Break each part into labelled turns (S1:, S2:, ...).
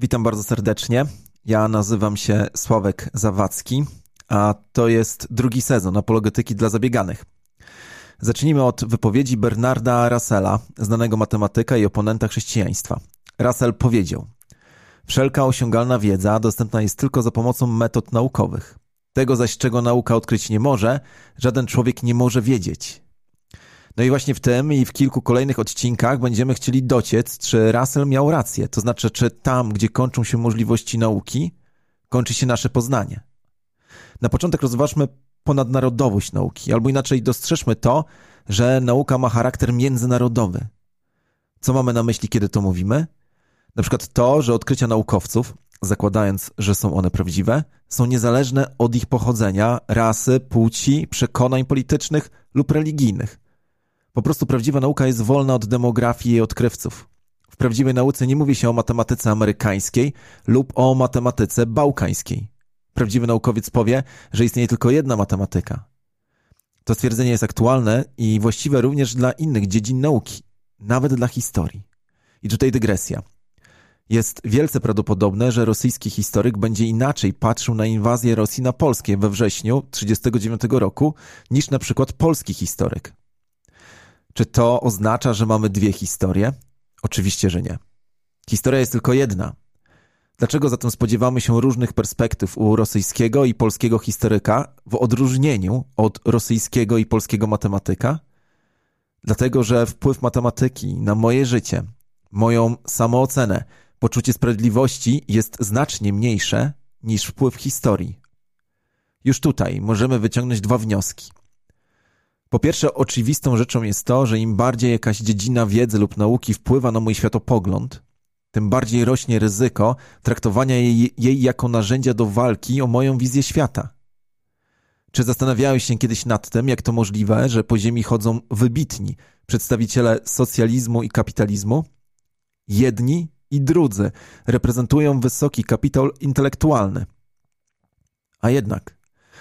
S1: Witam bardzo serdecznie. Ja nazywam się Sławek Zawadzki, a to jest drugi sezon apologetyki dla zabieganych. Zacznijmy od wypowiedzi Bernarda Russella, znanego matematyka i oponenta chrześcijaństwa. Russell powiedział: Wszelka osiągalna wiedza dostępna jest tylko za pomocą metod naukowych. Tego zaś, czego nauka odkryć nie może, żaden człowiek nie może wiedzieć. No i właśnie w tym i w kilku kolejnych odcinkach będziemy chcieli dociec, czy Russell miał rację, to znaczy, czy tam, gdzie kończą się możliwości nauki, kończy się nasze poznanie. Na początek rozważmy ponadnarodowość nauki, albo inaczej dostrzeżmy to, że nauka ma charakter międzynarodowy. Co mamy na myśli, kiedy to mówimy? Na przykład to, że odkrycia naukowców, zakładając, że są one prawdziwe, są niezależne od ich pochodzenia, rasy, płci, przekonań politycznych lub religijnych. Po prostu prawdziwa nauka jest wolna od demografii i odkrywców. W prawdziwej nauce nie mówi się o matematyce amerykańskiej lub o matematyce bałkańskiej. Prawdziwy naukowiec powie, że istnieje tylko jedna matematyka. To stwierdzenie jest aktualne i właściwe również dla innych dziedzin nauki, nawet dla historii. I tutaj dygresja. Jest wielce prawdopodobne, że rosyjski historyk będzie inaczej patrzył na inwazję Rosji na Polskę we wrześniu 1939 roku niż na przykład polski historyk. Czy to oznacza, że mamy dwie historie? Oczywiście, że nie. Historia jest tylko jedna. Dlaczego zatem spodziewamy się różnych perspektyw u rosyjskiego i polskiego historyka w odróżnieniu od rosyjskiego i polskiego matematyka? Dlatego, że wpływ matematyki na moje życie, moją samoocenę, poczucie sprawiedliwości jest znacznie mniejsze niż wpływ historii. Już tutaj możemy wyciągnąć dwa wnioski. Po pierwsze, oczywistą rzeczą jest to, że im bardziej jakaś dziedzina wiedzy lub nauki wpływa na mój światopogląd, tym bardziej rośnie ryzyko traktowania jej, jej jako narzędzia do walki o moją wizję świata. Czy zastanawiałeś się kiedyś nad tym, jak to możliwe, że po ziemi chodzą wybitni przedstawiciele socjalizmu i kapitalizmu? Jedni i drudzy reprezentują wysoki kapitał intelektualny. A jednak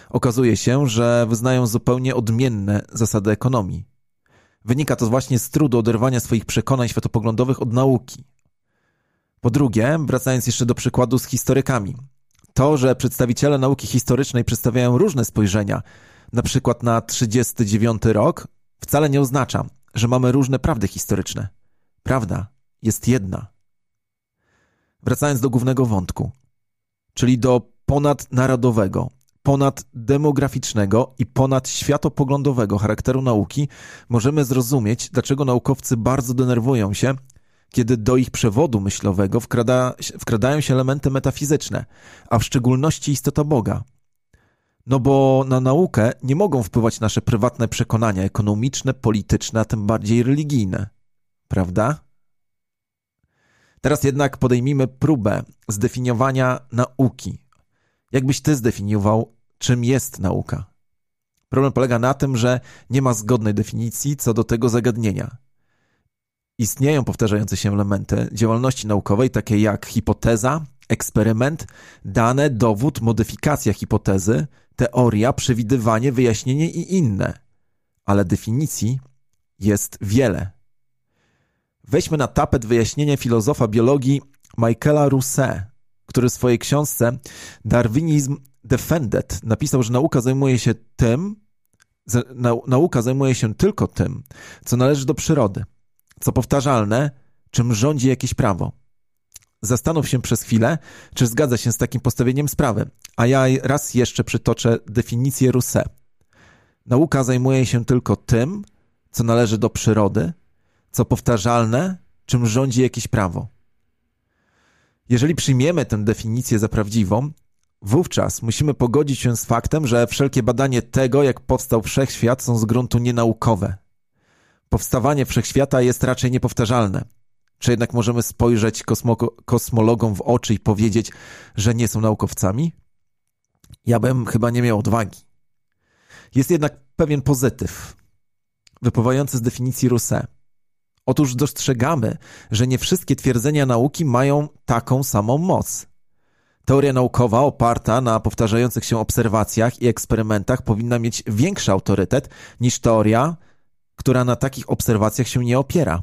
S1: okazuje się, że wyznają zupełnie odmienne zasady ekonomii. Wynika to właśnie z trudu oderwania swoich przekonań światopoglądowych od nauki. Po drugie, wracając jeszcze do przykładu z historykami, to, że przedstawiciele nauki historycznej przedstawiają różne spojrzenia, na przykład na 39 rok, wcale nie oznacza, że mamy różne prawdy historyczne. Prawda jest jedna. Wracając do głównego wątku, czyli do ponadnarodowego, ponaddemograficznego i ponadświatopoglądowego charakteru nauki, możemy zrozumieć, dlaczego naukowcy bardzo denerwują się, kiedy do ich przewodu myślowego wkrada, wkradają się elementy metafizyczne, a w szczególności istota Boga. No bo na naukę nie mogą wpływać nasze prywatne przekonania ekonomiczne, polityczne, a tym bardziej religijne. Prawda? Teraz jednak podejmijmy próbę zdefiniowania nauki. Jakbyś ty zdefiniował, czym jest nauka? Problem polega na tym, że nie ma zgodnej definicji co do tego zagadnienia. Istnieją powtarzające się elementy działalności naukowej, takie jak hipoteza, eksperyment, dane, dowód, modyfikacja hipotezy, teoria, przewidywanie, wyjaśnienie i inne. Ale definicji jest wiele. Weźmy na tapet wyjaśnienie filozofa biologii Michaela Rousseau, który w swojej książce Darwinizm Defended napisał, że nauka zajmuje się tym, nauka zajmuje się tylko tym, co należy do przyrody, co powtarzalne, czym rządzi jakieś prawo. Zastanów się przez chwilę, czy zgadza się z takim postawieniem sprawy, a ja raz jeszcze przytoczę definicję Rousseau. Nauka zajmuje się tylko tym, co należy do przyrody, co powtarzalne, czym rządzi jakieś prawo. Jeżeli przyjmiemy tę definicję za prawdziwą, wówczas musimy pogodzić się z faktem, że wszelkie badanie tego, jak powstał wszechświat, są z gruntu nienaukowe. Powstawanie wszechświata jest raczej niepowtarzalne. Czy jednak możemy spojrzeć kosmo kosmologom w oczy i powiedzieć, że nie są naukowcami? Ja bym chyba nie miał odwagi. Jest jednak pewien pozytyw, wypływający z definicji Rousseau. Otóż dostrzegamy, że nie wszystkie twierdzenia nauki mają taką samą moc. Teoria naukowa oparta na powtarzających się obserwacjach i eksperymentach powinna mieć większy autorytet niż teoria, która na takich obserwacjach się nie opiera.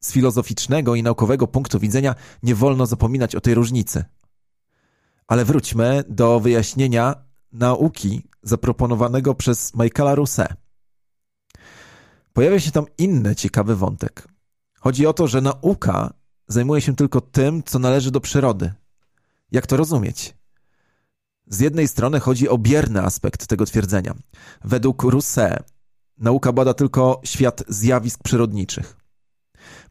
S1: Z filozoficznego i naukowego punktu widzenia nie wolno zapominać o tej różnicy. Ale wróćmy do wyjaśnienia nauki zaproponowanego przez Michaela Rousseau. Pojawia się tam inny ciekawy wątek. Chodzi o to, że nauka zajmuje się tylko tym, co należy do przyrody. Jak to rozumieć? Z jednej strony chodzi o bierny aspekt tego twierdzenia. Według Rousseau nauka bada tylko świat zjawisk przyrodniczych.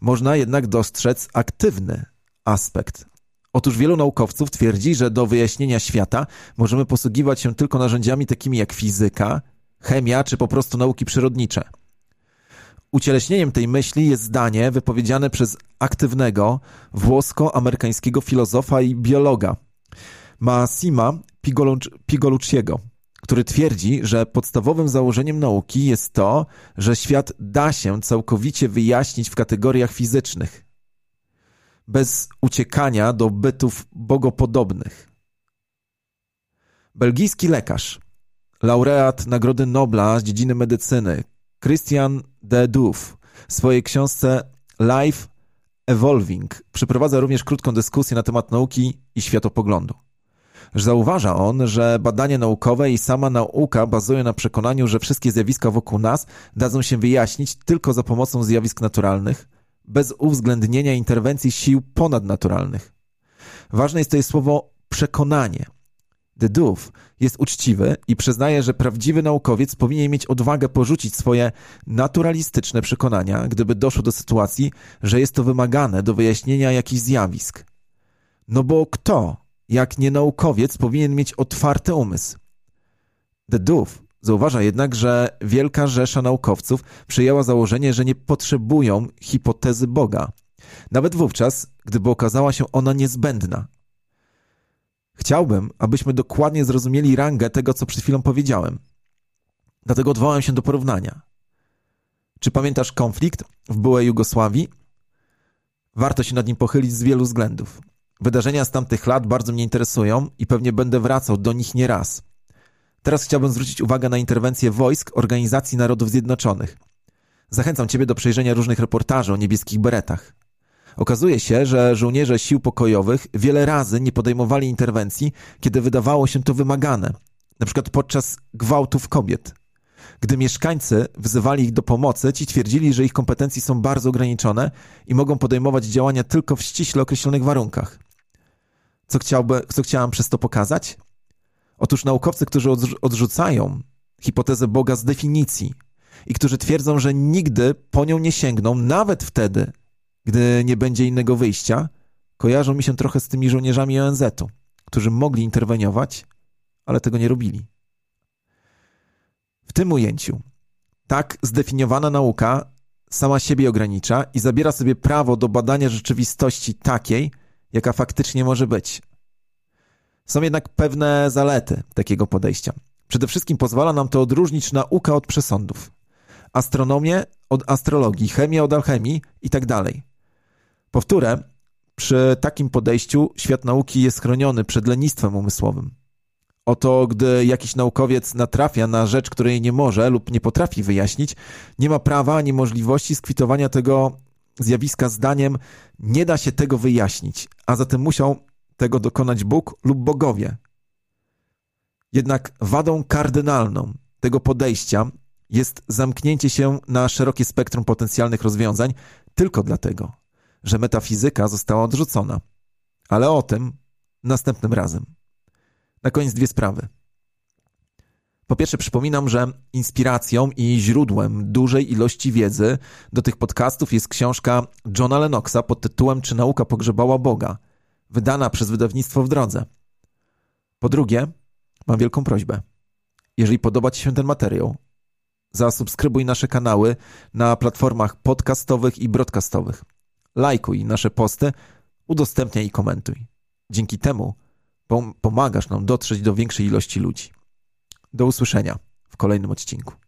S1: Można jednak dostrzec aktywny aspekt. Otóż wielu naukowców twierdzi, że do wyjaśnienia świata możemy posługiwać się tylko narzędziami takimi jak fizyka, chemia czy po prostu nauki przyrodnicze. Ucieleśnieniem tej myśli jest zdanie wypowiedziane przez aktywnego włosko-amerykańskiego filozofa i biologa Massima Pigolucciego, który twierdzi, że podstawowym założeniem nauki jest to, że świat da się całkowicie wyjaśnić w kategoriach fizycznych, bez uciekania do bytów bogopodobnych. Belgijski lekarz, laureat Nagrody Nobla z dziedziny medycyny, Christian de Duff w swojej książce Life Evolving przeprowadza również krótką dyskusję na temat nauki i światopoglądu. Zauważa on, że badania naukowe i sama nauka bazują na przekonaniu, że wszystkie zjawiska wokół nas dadzą się wyjaśnić tylko za pomocą zjawisk naturalnych, bez uwzględnienia interwencji sił ponadnaturalnych. Ważne jest tutaj słowo przekonanie. De Duff jest uczciwy i przyznaje, że prawdziwy naukowiec powinien mieć odwagę porzucić swoje naturalistyczne przekonania, gdyby doszło do sytuacji, że jest to wymagane do wyjaśnienia jakichś zjawisk. No bo kto, jak nie naukowiec, powinien mieć otwarty umysł? De Duff zauważa jednak, że wielka rzesza naukowców przyjęła założenie, że nie potrzebują hipotezy Boga, nawet wówczas, gdyby okazała się ona niezbędna. Chciałbym, abyśmy dokładnie zrozumieli rangę tego, co przed chwilą powiedziałem. Dlatego odwołałem się do porównania. Czy pamiętasz konflikt w byłej Jugosławii? Warto się nad nim pochylić z wielu względów. Wydarzenia z tamtych lat bardzo mnie interesują i pewnie będę wracał do nich nieraz. Teraz chciałbym zwrócić uwagę na interwencję wojsk Organizacji Narodów Zjednoczonych. Zachęcam Ciebie do przejrzenia różnych reportaży o niebieskich beretach. Okazuje się, że żołnierze sił pokojowych wiele razy nie podejmowali interwencji, kiedy wydawało się to wymagane, przykład podczas gwałtów kobiet. Gdy mieszkańcy wzywali ich do pomocy, ci twierdzili, że ich kompetencje są bardzo ograniczone i mogą podejmować działania tylko w ściśle określonych warunkach. Co, chciałby, co chciałam przez to pokazać? Otóż naukowcy, którzy odrzucają hipotezę Boga z definicji i którzy twierdzą, że nigdy po nią nie sięgną, nawet wtedy, gdy nie będzie innego wyjścia, kojarzą mi się trochę z tymi żołnierzami ONZ-u, którzy mogli interweniować, ale tego nie robili. W tym ujęciu tak zdefiniowana nauka sama siebie ogranicza i zabiera sobie prawo do badania rzeczywistości takiej, jaka faktycznie może być. Są jednak pewne zalety takiego podejścia. Przede wszystkim pozwala nam to odróżnić naukę od przesądów, astronomię od astrologii, chemię od alchemii itd. Powtórę, przy takim podejściu świat nauki jest chroniony przed lenistwem umysłowym. Oto, gdy jakiś naukowiec natrafia na rzecz, której nie może lub nie potrafi wyjaśnić, nie ma prawa ani możliwości skwitowania tego zjawiska zdaniem nie da się tego wyjaśnić, a zatem musiał tego dokonać Bóg lub bogowie. Jednak wadą kardynalną tego podejścia jest zamknięcie się na szerokie spektrum potencjalnych rozwiązań tylko dlatego, że metafizyka została odrzucona. Ale o tym następnym razem. Na koniec dwie sprawy. Po pierwsze, przypominam, że inspiracją i źródłem dużej ilości wiedzy do tych podcastów jest książka Johna Lennoxa pod tytułem Czy nauka pogrzebała Boga, wydana przez wydawnictwo w drodze. Po drugie, mam wielką prośbę. Jeżeli podoba Ci się ten materiał, zasubskrybuj nasze kanały na platformach podcastowych i broadcastowych. Lajkuj nasze posty, udostępniaj i komentuj. Dzięki temu pomagasz nam dotrzeć do większej ilości ludzi. Do usłyszenia w kolejnym odcinku.